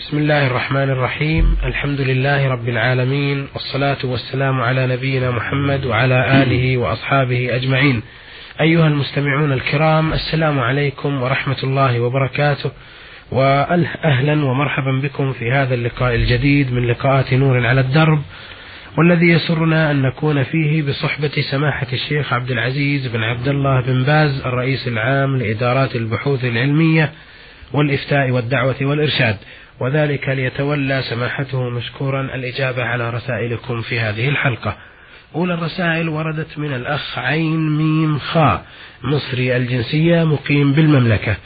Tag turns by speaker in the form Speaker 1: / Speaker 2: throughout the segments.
Speaker 1: بسم الله الرحمن الرحيم. الحمد لله رب العالمين والصلاة والسلام على نبينا محمد وعلى آله وأصحابه أجمعين. أيها المستمعون الكرام السلام عليكم ورحمة الله وبركاته وأهلا ومرحبا بكم في هذا اللقاء الجديد من لقاءات نور على الدرب والذي يسرنا أن نكون فيه بصحبة سماحة الشيخ عبد العزيز بن عبد الله بن باز الرئيس العام لإدارات البحوث العلمية والإفتاء والدعوة والإرشاد. وذلك ليتولى سماحته مشكورا الإجابة على رسائلكم في هذه الحلقة. أولى الرسائل وردت من الأخ عين ميم خاء مصري الجنسية مقيم بالمملكة.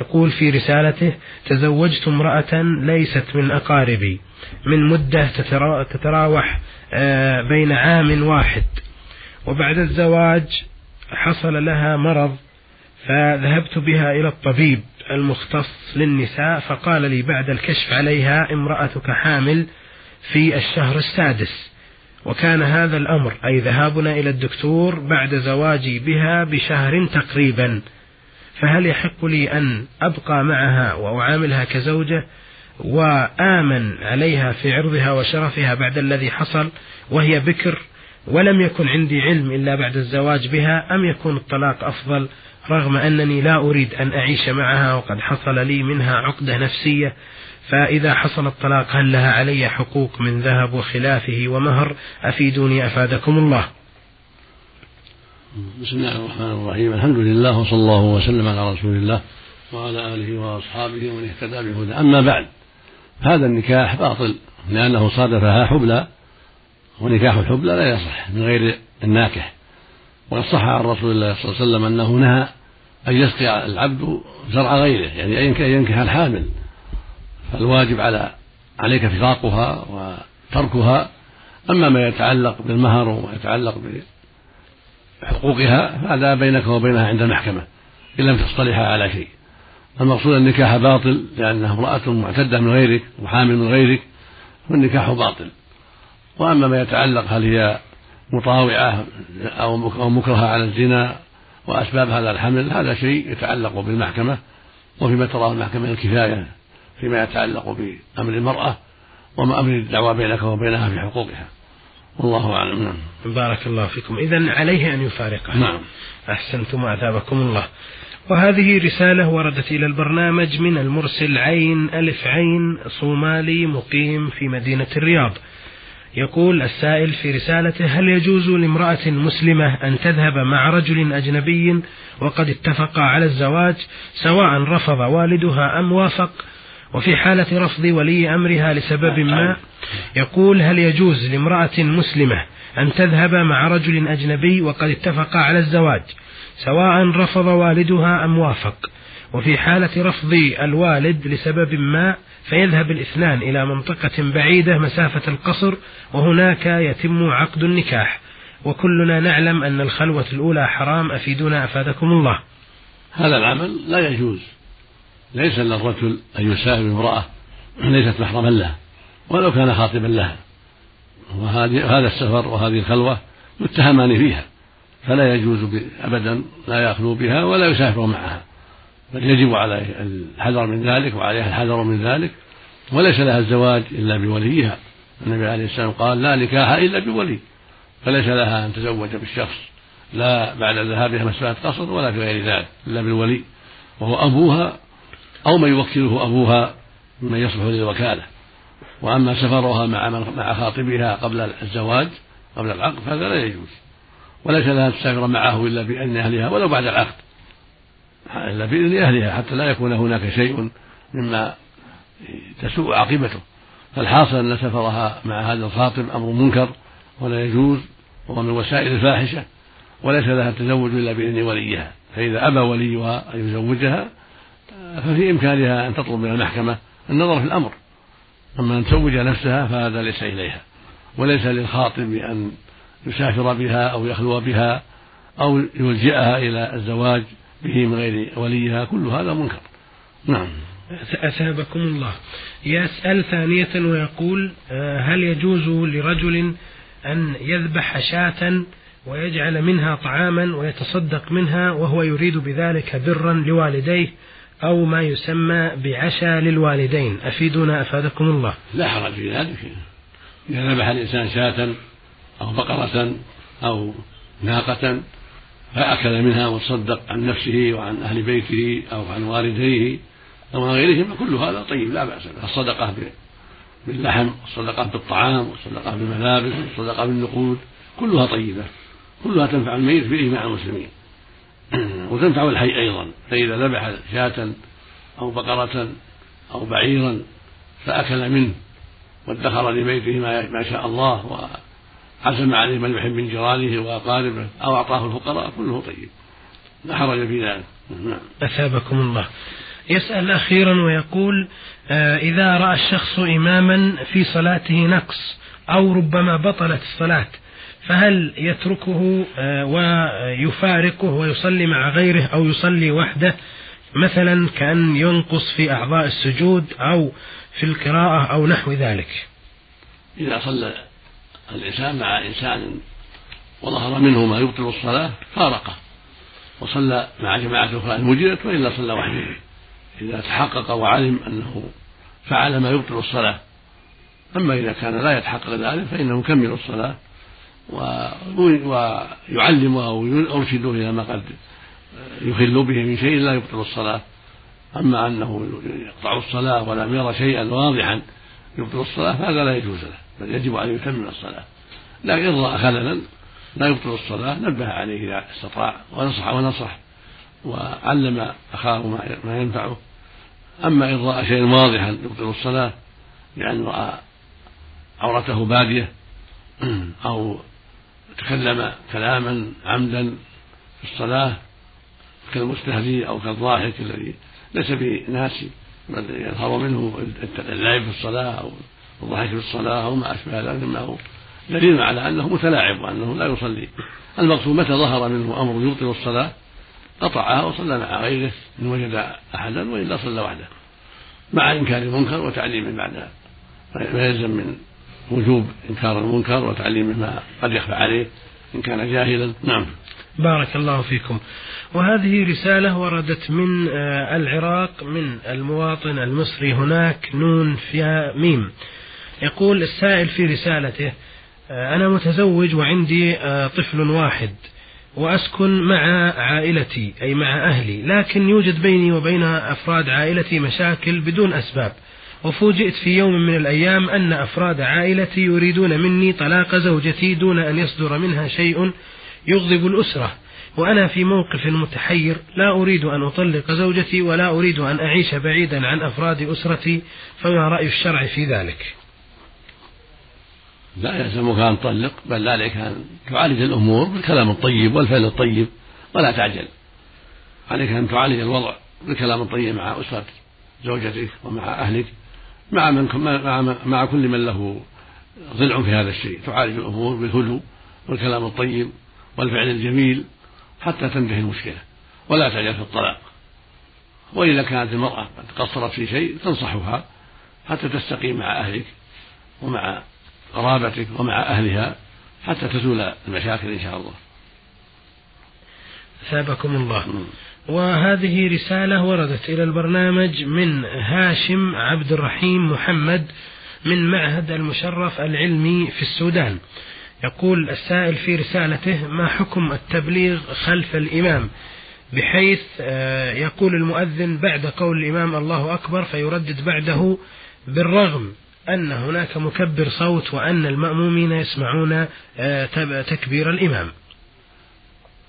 Speaker 1: يقول في رسالته تزوجت امرأة ليست من أقاربي من مدة تتراوح آه، بين عام واحد. وبعد الزواج حصل لها مرض فذهبت بها إلى الطبيب. المختص للنساء فقال لي بعد الكشف عليها امرأتك حامل في الشهر السادس. وكان هذا الأمر أي ذهابنا إلى الدكتور بعد زواجي بها بشهر تقريبا. فهل يحق لي أن أبقى معها وأعاملها كزوجة وآمن عليها في عرضها وشرفها بعد الذي حصل وهي بكر ولم يكن عندي علم إلا بعد الزواج بها أم يكون الطلاق أفضل رغم أنني لا أريد أن أعيش معها وقد حصل لي منها عقدة نفسية فإذا حصل الطلاق هل لها علي حقوق من ذهب وخلافه ومهر؟ أفيدوني أفادكم الله.
Speaker 2: بسم الله الرحمن الرحيم. الحمد لله وصلى الله وسلم على رسول الله وعلى آله وأصحابه ومن اهتدى بهدى أما بعد هذا النكاح باطل لأنه صادفها حبلى ونكاح الحبلى لا يصح من غير الناكح. وقد صح عن رسول الله صلى الله عليه وسلم أنه نهى أن يسقي العبد زرع غيره يعني أن ينكح الحامل. فالواجب على عليك فراقها وتركها. أما ما يتعلق بالمهر وما يتعلق بحقوقها فهذا بينك وبينها عند المحكمة إن لم تصطلحا على شيء. المقصود النكاح باطل لأنها امرأة معتدة من غيرك وحامل من غيرك فالنكاح باطل. وأما ما يتعلق هل هي مطاوعة أو مكرهة على الزنا وأسباب هذا الحمل هذا شيء يتعلق بالمحكمة وفيما تراه المحكمة الكفاية فيما يتعلق بأمر المرأة وما أمر الدعوة بينك وبينها في حقوقها. والله أعلم. نعم.
Speaker 1: بارك الله فيكم. إذا عليه أن يفارقها
Speaker 2: نعم.
Speaker 1: أحسنتم وأثابكم الله. وهذه رسالة وردت إلى البرنامج من المرسل عين ألف عين صومالي مقيم في مدينة الرياض. يقول السائل في رسالته هل يجوز لامرأة مسلمة أن تذهب مع رجل أجنبي وقد اتفقا على الزواج سواء رفض والدها أم وافق؟ وفي حالة رفض ولي أمرها لسبب ما يقول هل يجوز لامرأة مسلمة أن تذهب مع رجل أجنبي وقد اتفقا على الزواج سواء رفض والدها أم وافق؟ وفي حالة رفض الوالد لسبب ما فيذهب الاثنان إلى منطقة بعيدة مسافة القصر وهناك يتم عقد النكاح. وكلنا نعلم أن الخلوة الأولى حرام. أفيدونا أفادكم الله.
Speaker 2: هذا العمل لا يجوز. ليس للرجل أن يسافر امرأة ليست محرما له ولو كان خاطبا لها. وهذه هذا السفر وهذه الخلوة يتهمان فيها فلا يجوز أبدا لا يخلو بها ولا يسافر معها. بل يجب عليه الحذر من ذلك وعليها الحذر من ذلك وليس لها الزواج إلا بوليها. النبي عليه السلام قال لا نكاح إلا بولي فليس لها أن تزوج بالشخص لا بعد ذهابها مسافة قصر ولا في غير ذلك إلا بالولي وهو أبوها أو من يوكله أبوها ممن يصلح للوكالة. وأما سفرها مع مع خاطبها قبل الزواج قبل العقد فهذا لا يجوز. وليس لها أن تسافر معه إلا بإذن أهلها ولو بعد العقد. إلا بإذن أهلها حتى لا يكون هناك شيء مما تسوء عاقبته. فالحاصل أن سفرها مع هذا الخاطب أمر منكر ولا يجوز وهو من وسائل الفاحشة وليس لها التزوج إلا بإذن وليها. فإذا أبى وليها أن يزوجها ففي إمكانها أن تطلب من المحكمة النظر في الأمر. أما أن تزوج نفسها فهذا ليس إليها. وليس للخاطب أن يسافر بها أو يخلو بها أو يلجئها إلى الزواج به من غير وليها كل هذا منكر. نعم.
Speaker 1: أثابكم الله. يسأل ثانية ويقول آه، هل يجوز لرجل أن يذبح شاة ويجعل منها طعاما ويتصدق منها وهو يريد بذلك برا لوالديه أو ما يسمى بعشاء للوالدين؟ أفيدونا أفادكم الله.
Speaker 2: لا حرج في ذلك. إذا ذبح الإنسان شاة أو بقرة أو ناقة فأكل منها وتصدق عن نفسه وعن أهل بيته أو عن والديه أو عن غيرهم كل هذا طيب لا بأس به. الصدقة باللحم والصدقة بالطعام والصدقة بالملابس والصدقة بالنقود كلها طيبة. كلها تنفع الميت بإجماع المسلمين. وتنفع الحي أيضا. فإذا ذبح شاة أو بقرة أو بعيرا فأكل منه وادخر لبيته ما شاء الله وعزم عليه من يحب من جيرانه وأقاربه أو أعطاه الفقراء كله طيب. لا حرج في ذلك.
Speaker 1: نعم. أثابكم الله. يسأل أخيرا ويقول آه، إذا رأى الشخص إماما في صلاته نقص أو ربما بطلت الصلاة فهل يتركه آه، ويفارقه ويصلي مع غيره أو يصلي وحده؟ مثلا كأن ينقص في أعضاء السجود أو في القراءة أو نحو ذلك.
Speaker 2: إذا صلى الإنسان مع إنسان وظهر منه ما يبطل الصلاة فارقه. وصلى مع جماعة أخرى المجرد وإلا صلى وحده. إذا تحقق وعلم أنه فعل ما يبطل الصلاة. أما إذا كان لا يتحقق ذلك فإنه يكمل الصلاة ويعلمه أو يرشده إلى ما قد يخل به من شيء لا يبطل الصلاة. أما أنه يقطع الصلاة ولم يرى شيئا واضحا يبطل الصلاة فهذا لا يجوز له بل يجب أن يتمم الصلاة. لكن إن رأى خللا لا يبطل الصلاة نبه عليه إذا استطاع ونصح ونصح وعلم أخاه ما ينفعه. أما إن رأى شيئا واضحا يبطل الصلاة لأن يعني رأى عورته بادية أو تكلم كلاما عمدا في الصلاة كالمستهزئ أو كالضاحك الذي ليس بناسي. بل يظهر منه اللعب في الصلاة أو الضحك في الصلاة أو ما أشبه ذلك مما دليل على أنه متلاعب وأنه لا يصلي. المقصود متى ظهر منه أمر يبطل الصلاة؟ قطعها وصلى مع غيره إن وجد أحدا وإلا صلى وحده مع إنكار المنكر وتعليمه بعد ما يلزم من وجوب إنكار المنكر وتعليمه ما قد يخفى عليه إن كان جاهلا. نعم.
Speaker 1: بارك الله فيكم. وهذه رسالة وردت من آه، العراق من المواطن المصري هناك نون فيها ميم. يقول السائل في رسالته آه، أنا متزوج وعندي آه، طفل واحد وأسكن مع عائلتي أي مع أهلي لكن يوجد بيني وبين أفراد عائلتي مشاكل بدون أسباب. وفوجئت في يوم من الأيام أن أفراد عائلتي يريدون مني طلاق زوجتي دون أن يصدر منها شيء يغضب الأسرة وأنا في موقف متحير لا أريد أن أطلق زوجتي ولا أريد أن أعيش بعيدا عن أفراد أسرتي فما رأي الشرع في ذلك؟
Speaker 2: لا يلزمك أن تطلق بل عليك أن تعالج الأمور بالكلام الطيب والفعل الطيب ولا تعجل. عليك أن تعالج الوضع بالكلام الطيب مع أسرة زوجتك ومع أهلك مع من مع, مع كل من له ضلع في هذا الشيء. تعالج الأمور بالهدوء والكلام الطيب والفعل الجميل حتى تنتهي المشكلة ولا تعجل في الطلاق. وإذا كانت المرأة قد قصرت في شيء تنصحها حتى تستقيم مع أهلك ومع قرابتك ومع أهلها حتى تزول المشاكل إن شاء الله.
Speaker 1: ثابكم الله. وهذه رسالة وردت إلى البرنامج من هاشم عبد الرحيم محمد من معهد المشرف العلمي في السودان. يقول السائل في رسالته ما حكم التبليغ خلف الإمام؟ بحيث آه، يقول المؤذن بعد قول الإمام الله أكبر فيردد بعده بالرغم أن هناك مكبر صوت وأن المأمومين يسمعون آه، تكبير الإمام.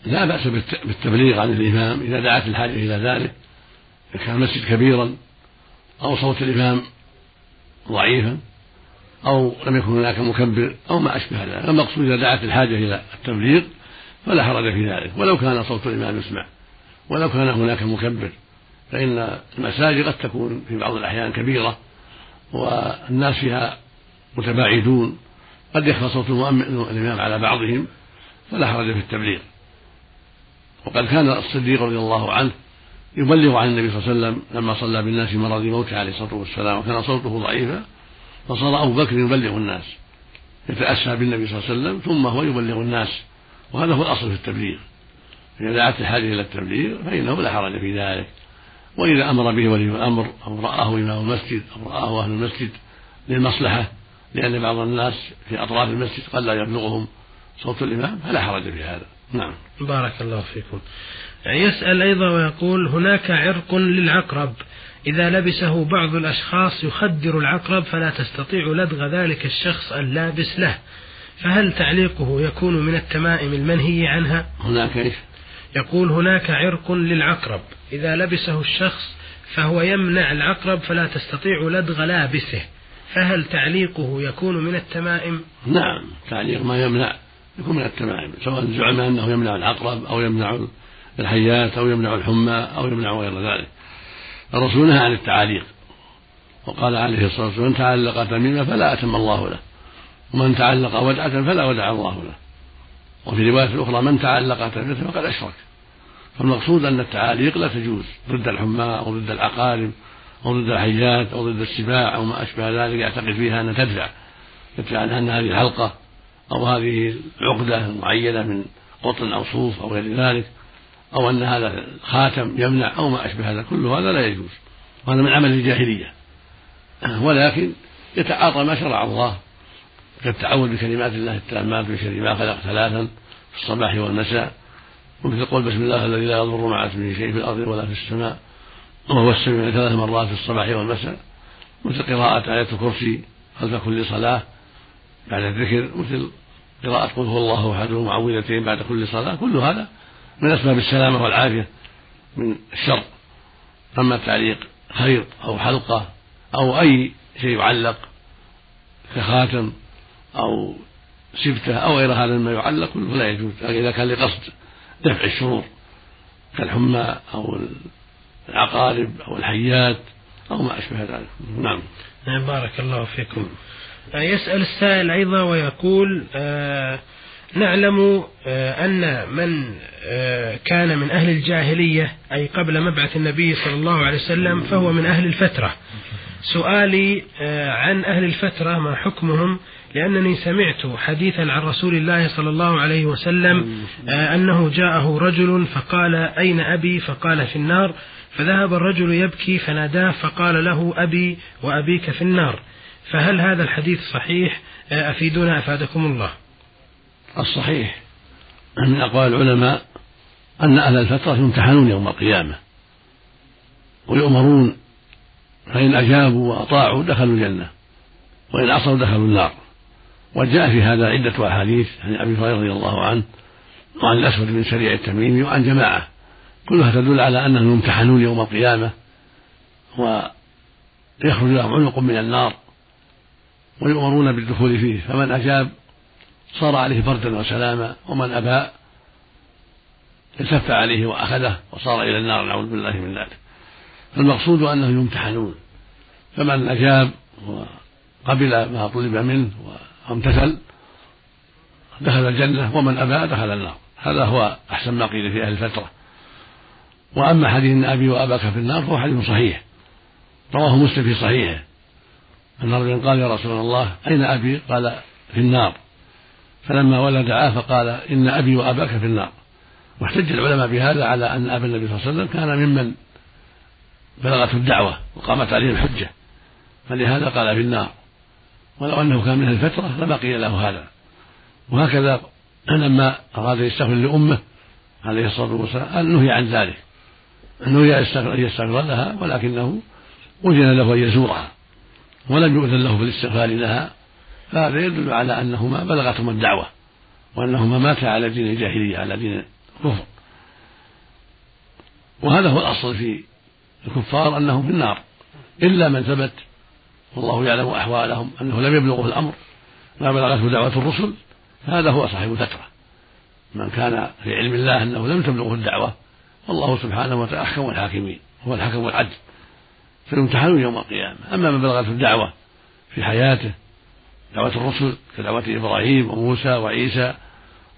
Speaker 2: لا بأس بالتبليغ عن الإمام إذا دعت الحاجة إلى ذلك إذا كان المسجد كبيرا أو صوت الإمام ضعيفا. أو لم يكن هناك مكبر أو ما أشبه ذلك. المقصود إذا دعت الحاجة إلى التبليغ فلا حرج في ذلك. ولو كان صوت الإمام يسمع. ولو كان هناك مكبر. فإن المساجد قد تكون في بعض الأحيان كبيرة والناس فيها متباعدون. قد يخفى صوت الإمام على بعضهم فلا حرج في التبليغ. وقد كان الصديق رضي الله عنه يبلغ عن النبي صلى الله عليه وسلم لما صلى بالناس مرض موته عليه الصلاة والسلام. وكان صوته ضعيفا فصار أبو بكر يبلغ الناس يتأسى بالنبي صلى الله عليه وسلم ثم هو يبلغ الناس. وهذا هو الأصل في التبليغ. إذا دعت الحاجة إلى التبليغ فإنه لا حرج في ذلك. وإذا أمر به ولي الأمر أو رآه إمام المسجد أو رآه أهل المسجد للمصلحة لأن بعض الناس في أطراف المسجد قد لا يبلغهم صوت الإمام فلا حرج في هذا. نعم.
Speaker 1: بارك الله فيكم. يسأل أيضا ويقول هناك عرق للعقرب. إذا لبسه بعض الأشخاص يخدر العقرب فلا تستطيع لدغ ذلك الشخص اللابس له. فهل تعليقه يكون من التمائم المنهي عنها؟
Speaker 2: هناك إيش؟
Speaker 1: يقول هناك عرق للعقرب. إذا لبسه الشخص فهو يمنع العقرب فلا تستطيع لدغ لابسه. فهل تعليقه يكون من التمائم؟
Speaker 2: نعم تعليق ما يمنع يكون من التمائم. سواء زعم أنه يمنع العقرب أو يمنع الحيات أو يمنع الحمى أو يمنع غير ذلك. الرسول نهى عن التعاليق. وقال عليه الصلاة والسلام من تعلق تميمة فلا أتم الله له. ومن تعلق ودعة فلا ودع الله له. وفي رواية أخرى من تعلق تميمة فقد أشرك. فالمقصود أن التعاليق لا تجوز ضد الحمى أو ضد العقارب أو ضد الحيات أو ضد السباع أو ما أشبه ذلك يعتقد فيها أنها تدفع يدفع عنها أن هذه الحلقة أو هذه العقدة المعينة من قطن أو صوف أو غير ذلك. أو أن هذا خاتم يمنع أو ما أشبه هذا كل هذا لا يجوز. وهذا من عمل الجاهلية. ولكن يتعاطى ما شرع الله. كالتعوذ بكلمات الله التامات من شر ما خلق ثلاثا في الصباح والمساء ومثل قول بسم الله الذي لا يضر مع اسمه شيء في الأرض ولا في السماء وهو السميع ثلاث مرات في الصباح والمساء. مثل قراءة آية الكرسي خلف كل صلاة بعد الذكر. مثل قراءة قل هو الله أحد ومعوذتين بعد كل صلاة. كل هذا من أسباب السلامة والعافية من الشر. أما تعليق خيط أو حلقة أو أي شيء يعلق كخاتم أو سبتة أو غير هذا مما يعلق كله لا يجوز إذا كان لقصد دفع الشرور كالحمى أو العقارب أو الحيات أو ما أشبه ذلك. نعم.
Speaker 1: نعم بارك الله فيكم. يسأل السائل أيضا ويقول آه نعلم آه، أن من آه، كان من أهل الجاهلية أي قبل مبعث النبي صلى الله عليه وسلم فهو من أهل الفترة. سؤالي آه، عن أهل الفترة ما حكمهم؟ لأنني سمعت حديثا عن رسول الله صلى الله عليه وسلم أنه جاءه رجل فقال أين أبي؟ فقال في النار. فذهب الرجل يبكي فناداه فقال له أبي وأبيك في النار. فهل هذا الحديث صحيح؟ أفيدونا أفادكم الله.
Speaker 2: الصحيح من أقوال العلماء أن أهل الفترة يمتحنون يوم القيامة ويؤمرون فإن أجابوا وأطاعوا دخلوا الجنة وإن عصوا دخلوا النار وجاء في هذا عدة أحاديث عن أبي هريرة رضي الله عنه وعن الأسود بن سريع التميمي وعن جماعة كلها تدل على أنهم يمتحنون يوم القيامة ويخرج لهم عنق من النار ويؤمرون بالدخول فيه فمن أجاب صار عليه بردا وسلاما ومن أبى التف عليه وأخذه وصار إلى النار نعوذ بالله من ذلك. فالمقصود أنهم يمتحنون. فمن أجاب وقبل ما طلب منه وامتثل دخل الجنة ومن أبى دخل النار. هذا هو أحسن ما قيل في أهل الفترة. وأما حديث أن أبي وأباك في النار فهو حديث صحيح. رواه مسلم في صحيحه. أن رجلا قال يا رسول الله أين أبي؟ قال في النار. فلما ولد دعاه فقال إن أبي وأباك في النار. واحتج العلماء بهذا على أن أبا النبي صلى الله عليه وسلم كان ممن بلغته الدعوة وقامت عليه الحجة. فلهذا قال في النار. ولو أنه كان من الفترة لما قيل له هذا. وهكذا لما أراد يستغفر لأمه عليه الصلاة والسلام نهي عن ذلك. نهي أن يستغفر لها ولكنه أذن له أن يزورها. ولم يؤذن له في الاستغفار لها. فهذا يدل على أنهما بلغتهما الدعوة وأنهما ماتا على دين الجاهلية على دين الكفر. وهذا هو الأصل في الكفار أنهم في النار. إلا من ثبت والله يعلم أحوالهم أنه لم يبلغه الأمر ما بلغته دعوة الرسل هذا هو صاحب الفترة. من كان في علم الله أنه لم تبلغه الدعوة والله سبحانه وتعالى أحكم الحاكمين هو الحكم العدل فيمتحنون يوم القيامة. أما من بلغته الدعوة في حياته دعوة الرسل كدعوة إبراهيم وموسى وعيسى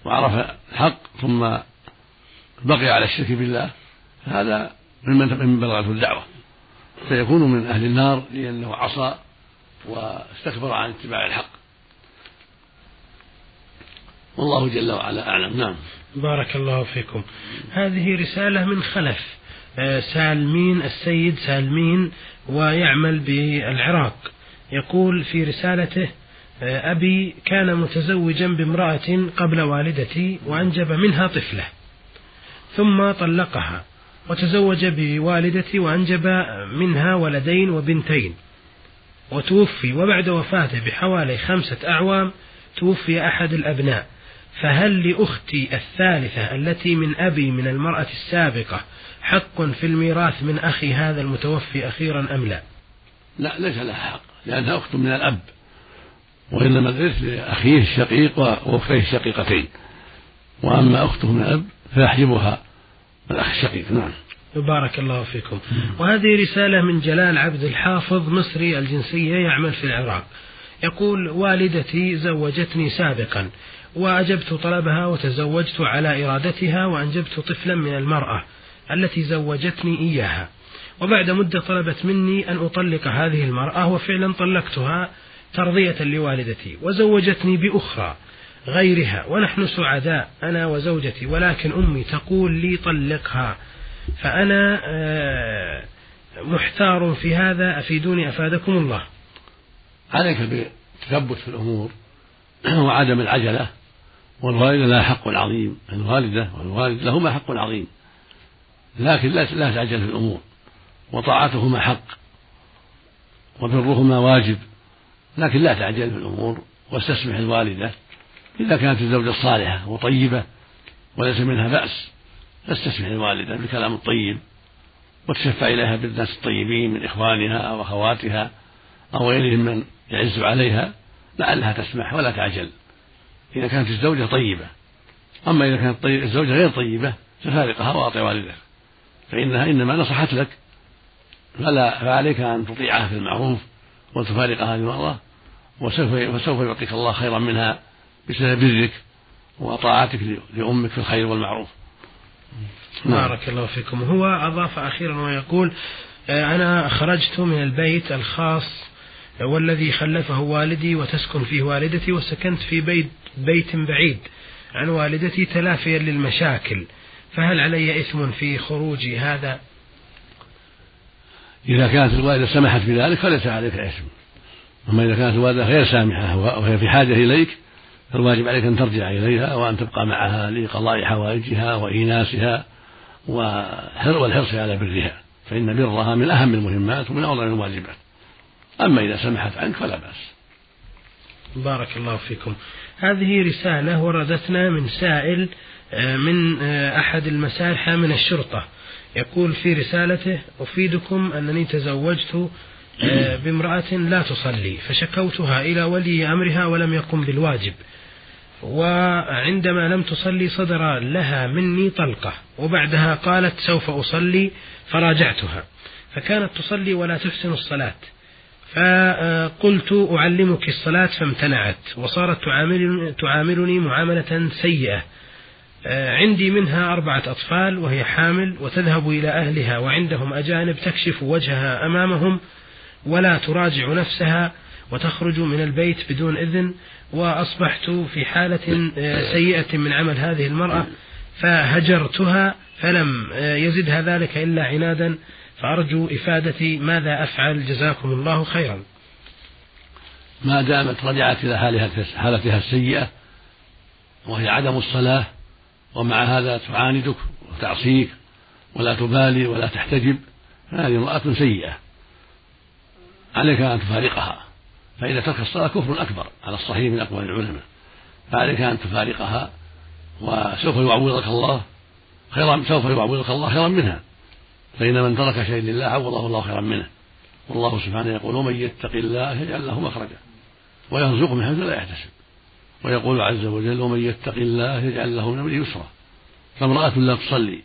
Speaker 2: وعرف الحق ثم بقي على الشرك بالله هذا ممن من بلغته الدعوة. فيكون من أهل النار لأنه عصى واستكبر عن اتباع الحق. والله جل وعلا أعلم. نعم.
Speaker 1: بارك الله فيكم. هذه رسالة من خلف آه، سالمين السيد سالمين ويعمل بالعراق. يقول في رسالته أبي كان متزوجا بامرأة قبل والدتي وأنجب منها طفلة ثم طلقها وتزوج بوالدتي وأنجب منها ولدين وبنتين وتوفي وبعد وفاته بحوالي خمسة أعوام توفي أحد الأبناء. فهل لأختي الثالثة التي من أبي من المرأة السابقة حق في الميراث من أخي هذا المتوفي أخيرا أم لا؟
Speaker 2: لا ليس لها حق لأنها أخت من الأب. وإنما الإرث لأخيه الشقيق وأختيه الشقيقتين. وأما أخته من الأب فيحجبها الأخ الشقيق. نعم.
Speaker 1: بارك الله فيكم. وهذه رسالة من جلال عبد الحافظ مصري الجنسية يعمل في العراق. يقول والدتي زوجتني سابقا وأجبت طلبها وتزوجت على إرادتها وأنجبت طفلا من المرأة التي زوجتني إياها. وبعد مدة طلبت مني أن أطلق هذه المرأة وفعلا طلقتها ترضية لوالدتي وزوجتني بأخرى غيرها ونحن سعداء أنا وزوجتي ولكن أمي تقول لي طلقها. فأنا آه، محتار في هذا أفيدوني أفادكم الله.
Speaker 2: عليك بالتثبت في الأمور وعدم العجلة. والوالدة لها حق عظيم الوالدة والوالد لهما حق عظيم لكن لا لا تعجل في الأمور. وطاعتهما حق وبرهما واجب. لكن لا تعجل في الأمور واستسمح الوالدة إذا كانت الزوجة صالحة وطيبة وليس منها بأس. تستسمح الوالدة بالكلام الطيب وتشفع إليها بالناس الطيبين من إخوانها أو أخواتها أو غيرهم من يعز عليها لعلها تسمح ولا تعجل. إذا كانت الزوجة طيبة. أما إذا كانت الزوجة غير طيبة ففارقها وأطع والدك فإنها إنما نصحت لك. فلا فعليك أن تطيعها في المعروف وتفارق هذه المرأة وسوف وسوف يعطيك الله خيرا منها بسبب برك وطاعتك لأمك في الخير والمعروف.
Speaker 1: نعم. بارك الله فيكم. هو أضاف أخيرا ويقول آه، أنا خرجت من البيت الخاص والذي خلفه والدي وتسكن فيه والدتي وسكنت في بيت بيت بعيد عن والدتي تلافيا للمشاكل. فهل علي إثم في خروجي هذا؟
Speaker 2: إذا كانت الوالدة سمحت بذلك فليس عليك إثم. أما إذا كانت الوالدة غير سامحة وهي في حاجة إليك فالواجب عليك أن ترجع إليها وأن تبقى معها لقضاء حوائجها وإيناسها والحرص على برها. فإن برها من أهم المهمات ومن أعظم الواجبات. أما إذا سمحت عنك فلا بأس.
Speaker 1: بارك الله فيكم. هذه رسالة وردتنا من سائل آه، من آه، أحد المسارحة من الشرطة. يقول في رسالته أفيدكم أنني تزوجت بامرأة لا تصلي فشكوتها إلى ولي أمرها ولم يقم بالواجب. وعندما لم تصلي صدر لها مني طلقة وبعدها قالت سوف أصلي فراجعتها. فكانت تصلي ولا تحسن الصلاة. فقلت أعلمك الصلاة فامتنعت. وصارت تعاملني, تعاملني معاملة سيئة. آه، عندي منها أربعة أطفال وهي حامل وتذهب إلى أهلها وعندهم أجانب تكشف وجهها أمامهم. ولا تراجع نفسها وتخرج من البيت بدون إذن وأصبحت في حالة آه، سيئة من عمل هذه المرأة فهجرتها فلم آه، يزدها ذلك إلا عنادا. فأرجو إفادتي ماذا أفعل؟ جزاكم الله خيرا.
Speaker 2: ما دامت رجعت إلى حالتها السيئة وهي عدم الصلاة ومع هذا تعاندك وتعصيك ولا تبالي ولا تحتجب فهذه امرأة سيئة. عليك أن تفارقها. فإذا ترك الصلاة كفر أكبر على الصحيح من أقوال العلماء. فعليك أن تفارقها وسوف يعوضك الله خيرا سوف يعوضك الله خيرا منها. فإن من ترك شيء لله عوضه الله خيرا منه. والله سبحانه يقول ومن يتق الله يجعل له مخرجا. ويرزقه من حيث لا يحتسب. ويقول عز وجل ومن يتق الله يجعل له من أمره يسرا. فامرأة لا تصلي.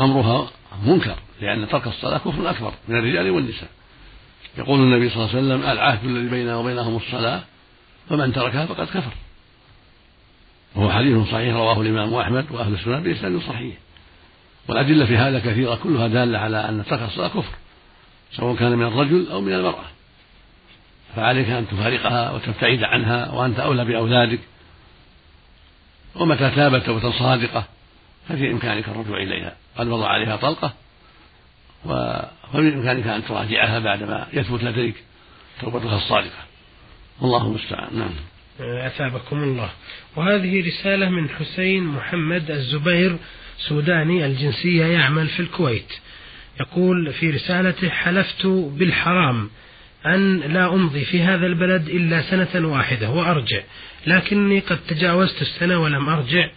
Speaker 2: أمرها منكر لأن ترك الصلاة كفر أكبر من الرجال والنساء. يقول النبي صلى الله عليه وسلم العهد الذي بيننا وبينهم الصلاة فمن تركها فقد كفر. وهو حديث صحيح رواه الإمام أحمد وأهل السنة بإسناد صحيح. والأدلة في هذا كثيرة كلها دالة على أن ترك الصلاة كفر سواء كان من الرجل أو من المرأة. فعليك أن تفارقها وتبتعد عنها وأنت أولى بأولادك. ومتى تابت توبة صادقة ففي إمكانك الرجوع إليها. قد مضى عليها طلقة فبإمكانك أن تراجعها بعدما يثبت لديك توبتها الصادقة. الله المستعان. نعم.
Speaker 1: أثابكم الله. وهذه رسالة من حسين محمد الزبير سوداني الجنسية يعمل في الكويت. يقول في رسالته حلفت بالحرام أن لا أمضي في هذا البلد إلا سنة واحدة وأرجع لكني قد تجاوزت السنة ولم أرجع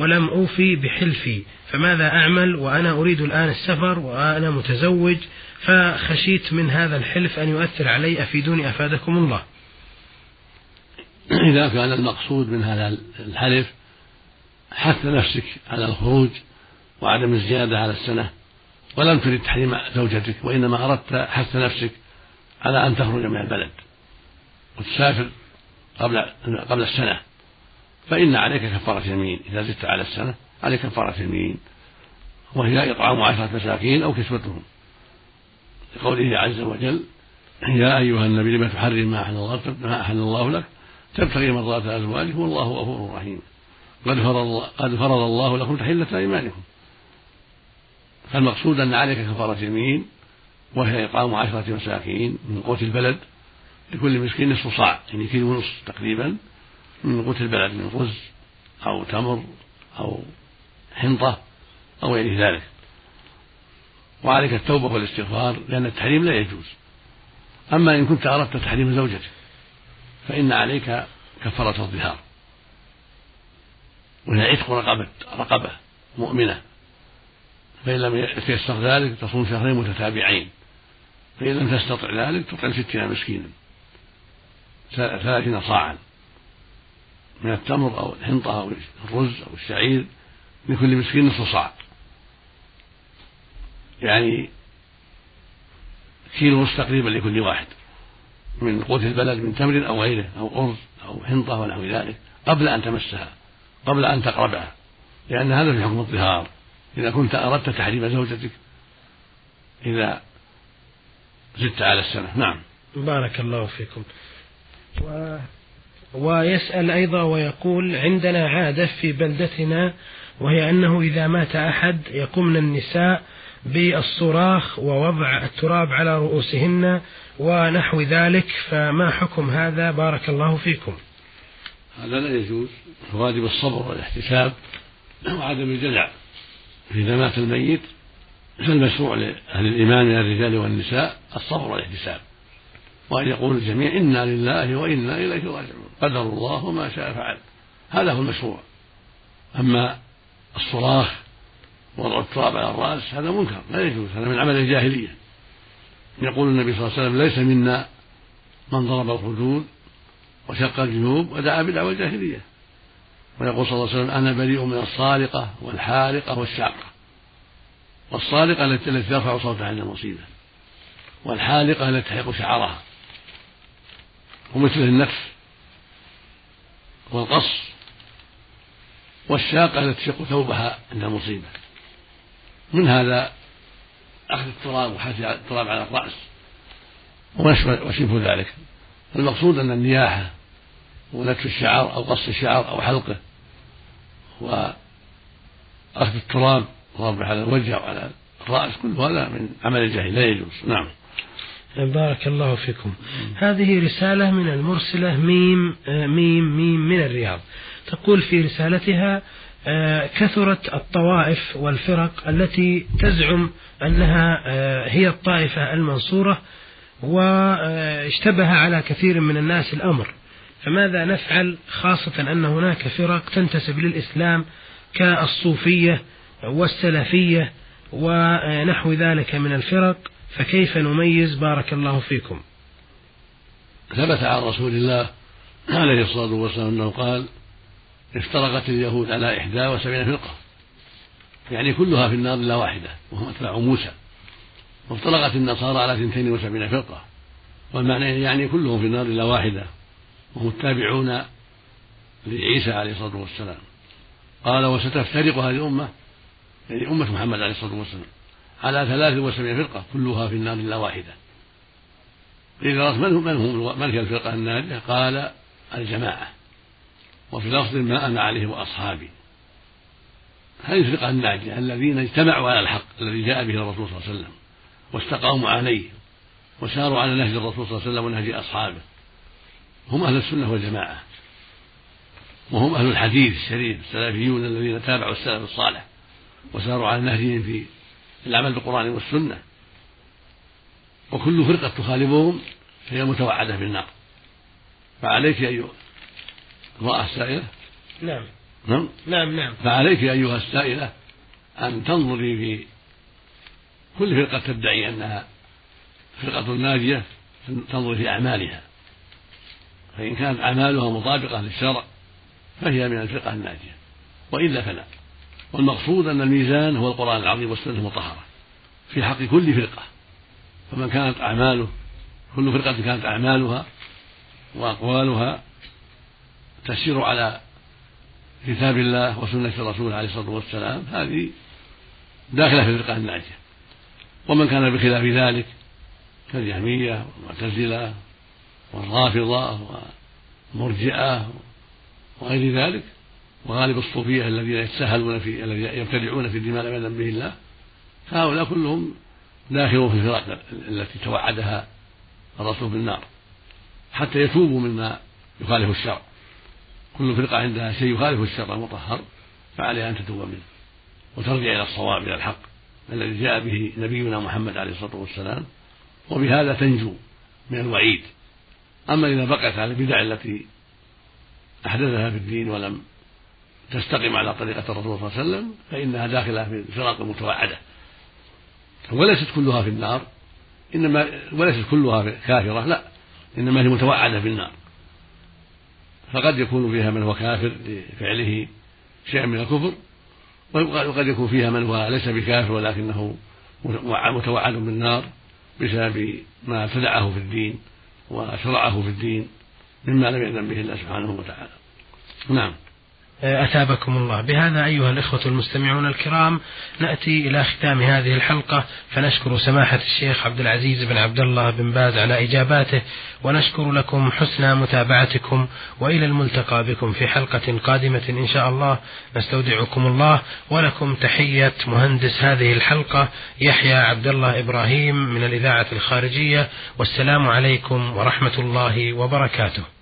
Speaker 1: ولم أوفي بحلفي. فماذا أعمل؟ وأنا أريد الآن السفر وأنا متزوج فخشيت من هذا الحلف أن يؤثر علي أفيدوني أفادكم الله.
Speaker 2: إذا كان المقصود من هذا الحلف حث نفسك على الخروج وعدم الزيادة على السنة ولم ترد تحريم زوجتك وإنما أردت حث نفسك على أن تخرج من البلد وتسافر قبل قبل السنة. فإن عليك كفارة يمين إذا زدت على السنة عليك كفارة يمين وهي إطعام عشرة مساكين أو كسوتهم. لقوله عز وجل يا أيها النبي لما تحرم ما أحل الله ما أحل الله لك؟ تبتغي مرضات أزواجك والله غفور رحيم. قد فرض قد فرض الله لكم تحلة أيمانكم. فالمقصود أن عليك كفارة يمين وهي إطعام عشرة مساكين من قوت البلد لكل مسكين نصف صاع يعني كيلو ونصف تقريبا. من قوت البلد من رز أو تمر أو حنطة أو غير ذلك. وعليك التوبة والاستغفار لأن التحريم لا يجوز. أما إن كنت أردت تحريم زوجتك فإن عليك كفارة الظهار. وهي عتق رقبة رقبة مؤمنة. فإن لم يتيسر ذلك تصوم شهرين متتابعين. فإن لم تستطع ذلك تطعم ستين مسكينا ثلاثين صاعا. من التمر أو الحنطة أو الرز أو الشعير لكل مسكين نصف صاع. يعني كيلو ونصف تقريبا لكل واحد. من قوت البلد من تمر أو غيره أو أرز أو حنطة ونحو ذلك قبل أن تمسها قبل أن تقربها. لأن هذا في حكم الظهار. إذا كنت أردت تحريم زوجتك إذا زدت على السنة. نعم.
Speaker 1: بارك الله فيكم. و... ويسأل أيضا ويقول عندنا عادة في بلدتنا وهي أنه إذا مات أحد يقومن النساء بالصراخ ووضع التراب على رؤوسهن ونحو ذلك فما حكم هذا؟ بارك الله فيكم.
Speaker 2: هذا لا يجوز. واجب الصبر والاحتساب وعدم الجزع إذا مات الميت فالمشروع لأهل الإيمان من الرجال والنساء الصبر والاحتساب. وأن يقول الجميع إنا لله وإنا إليه راجعون. قدر الله وما شاء فعل. هذا هو المشروع. أما الصراخ وضع التراب على الرأس هذا منكر لا يجوز. هذا من عمل الجاهلية. يقول النبي صلى الله عليه وسلم ليس منا من ضرب الخدود وشق الجنوب ودعا بدعوى الجاهلية. ويقول صلى الله عليه وسلم أنا بريء من الصارقة والحارقة والشاقة. والصارقة التي ترفع صوتها عند المصيبة والحالقة التي تحرق شعرها. ومثل النفس والقص والشاقة التي تشق ثوبها عند المصيبة. من هذا أخذ التراب وحث التراب على الرأس وشبه ذلك؟ المقصود أن النياحة ونتف الشعر أو قص الشعر أو حلقه وأخذ التراب ضربه على الوجه أو على الرأس كل هذا من عمل الجاهل لا يجوز نعم.
Speaker 1: بارك الله فيكم. هذه رسالة من المرسلة ميم ميم ميم من الرياض. تقول في رسالتها آه، كثرت الطوائف والفرق التي تزعم أنها آه، هي الطائفة المنصورة واشتبه على كثير من الناس الأمر. فماذا نفعل؟ خاصة أن هناك فرق تنتسب للإسلام كالصوفية والسلفية ونحو ذلك من الفرق. فكيف نميز بارك الله فيكم؟
Speaker 2: ثبت عن رسول الله عليه الصلاة والسلام أنه قال افترقت اليهود على إحدى وسبعين فرقة. يعني كلها في النار إلا واحدة وهم أتباع موسى. وافترقت النصارى على اثنتين وسبعين فرقة. والمعنى يعني كلهم في النار إلا واحدة وهم التابعون لعيسى عليه الصلاة والسلام. قال وستفترق هذه الأمة يعني أمة محمد عليه الصلاة والسلام. على ثلاث وسبعين فرقة كلها في النار إلا واحدة. إذا من هم من هم من هي الفرقة الناجية؟ قال الجماعة. وفي لفظ ما أنا عليه وأصحابي. هذه الفرقة الناجية الذين اجتمعوا على الحق الذي جاء به الرسول صلى الله عليه وسلم واستقاموا عليه وساروا على نهج الرسول صلى الله عليه وسلم ونهج أصحابه. هم أهل السنة والجماعة. وهم أهل الحديث الشريف السلفيون الذين تابعوا السلف الصالح وساروا على نهجهم في العمل بالقرآن والسنة. وكل فرقة تخالفهم فهي متوعدة بالنار. فعليك أيها امرأة السائلة.
Speaker 1: نعم.
Speaker 2: نعم؟
Speaker 1: نعم نعم.
Speaker 2: فعليك أيها السائلة أن تنظري في كل فرقة تدعي أنها فرقة ناجية تنظري في أعمالها. فإن كانت أعمالها مطابقة للشرع فهي من الفرقة الناجية. وإلا فلا. والمقصود أن الميزان هو القرآن العظيم والسنة المطهرة في حق كل فرقة فمن كانت أعماله كل فرقة كانت أعمالها وأقوالها تسير على كتاب الله وسنة الرسول عليه الصلاة والسلام هذه داخلة في الفرقة الناجية. ومن كان بخلاف ذلك كالجهمية والمعتزلة والرافضة والمرجئة وغير ذلك وغالب الصوفية الذين يتساهلون في الذين يبتدعون في الدماء لم يأذن به الله فهؤلاء كلهم داخلون في الفرق التي توعدها الرسول بالنار حتى يتوبوا مما يخالف الشرع. كل فرقة عندها شيء يخالف الشرع المطهر فعليها أن تتوب منه وترجع إلى الصواب إلى الحق الذي جاء به نبينا محمد عليه الصلاة والسلام وبهذا تنجو من الوعيد. أما إذا بقيت على البدع التي أحدثها في الدين ولم تستقم على طريقة الرسول صلى الله عليه وسلم فإنها داخلة في الفرق المتوعدة وليست كلها في النار إنما وليست كلها كافرة لا إنما هي متوعدة بالنار فقد يكون فيها من هو كافر لفعله شيئا من الكفر وقد يكون فيها من هو ليس بكافر ولكنه متوعد بالنار بسبب ما ابتدعه في الدين وشرعه في الدين مما لم يأذن به الله سبحانه وتعالى. نعم.
Speaker 1: أثابكم الله. بهذا أيها الإخوة المستمعون الكرام نأتي إلى ختام هذه الحلقة فنشكر سماحة الشيخ عبد العزيز بن عبد الله بن باز على إجاباته ونشكر لكم حسن متابعتكم وإلى الملتقى بكم في حلقة قادمة إن شاء الله. نستودعكم الله ولكم تحية مهندس هذه الحلقة يحيى عبد الله إبراهيم من الإذاعة الخارجية والسلام عليكم ورحمة الله وبركاته.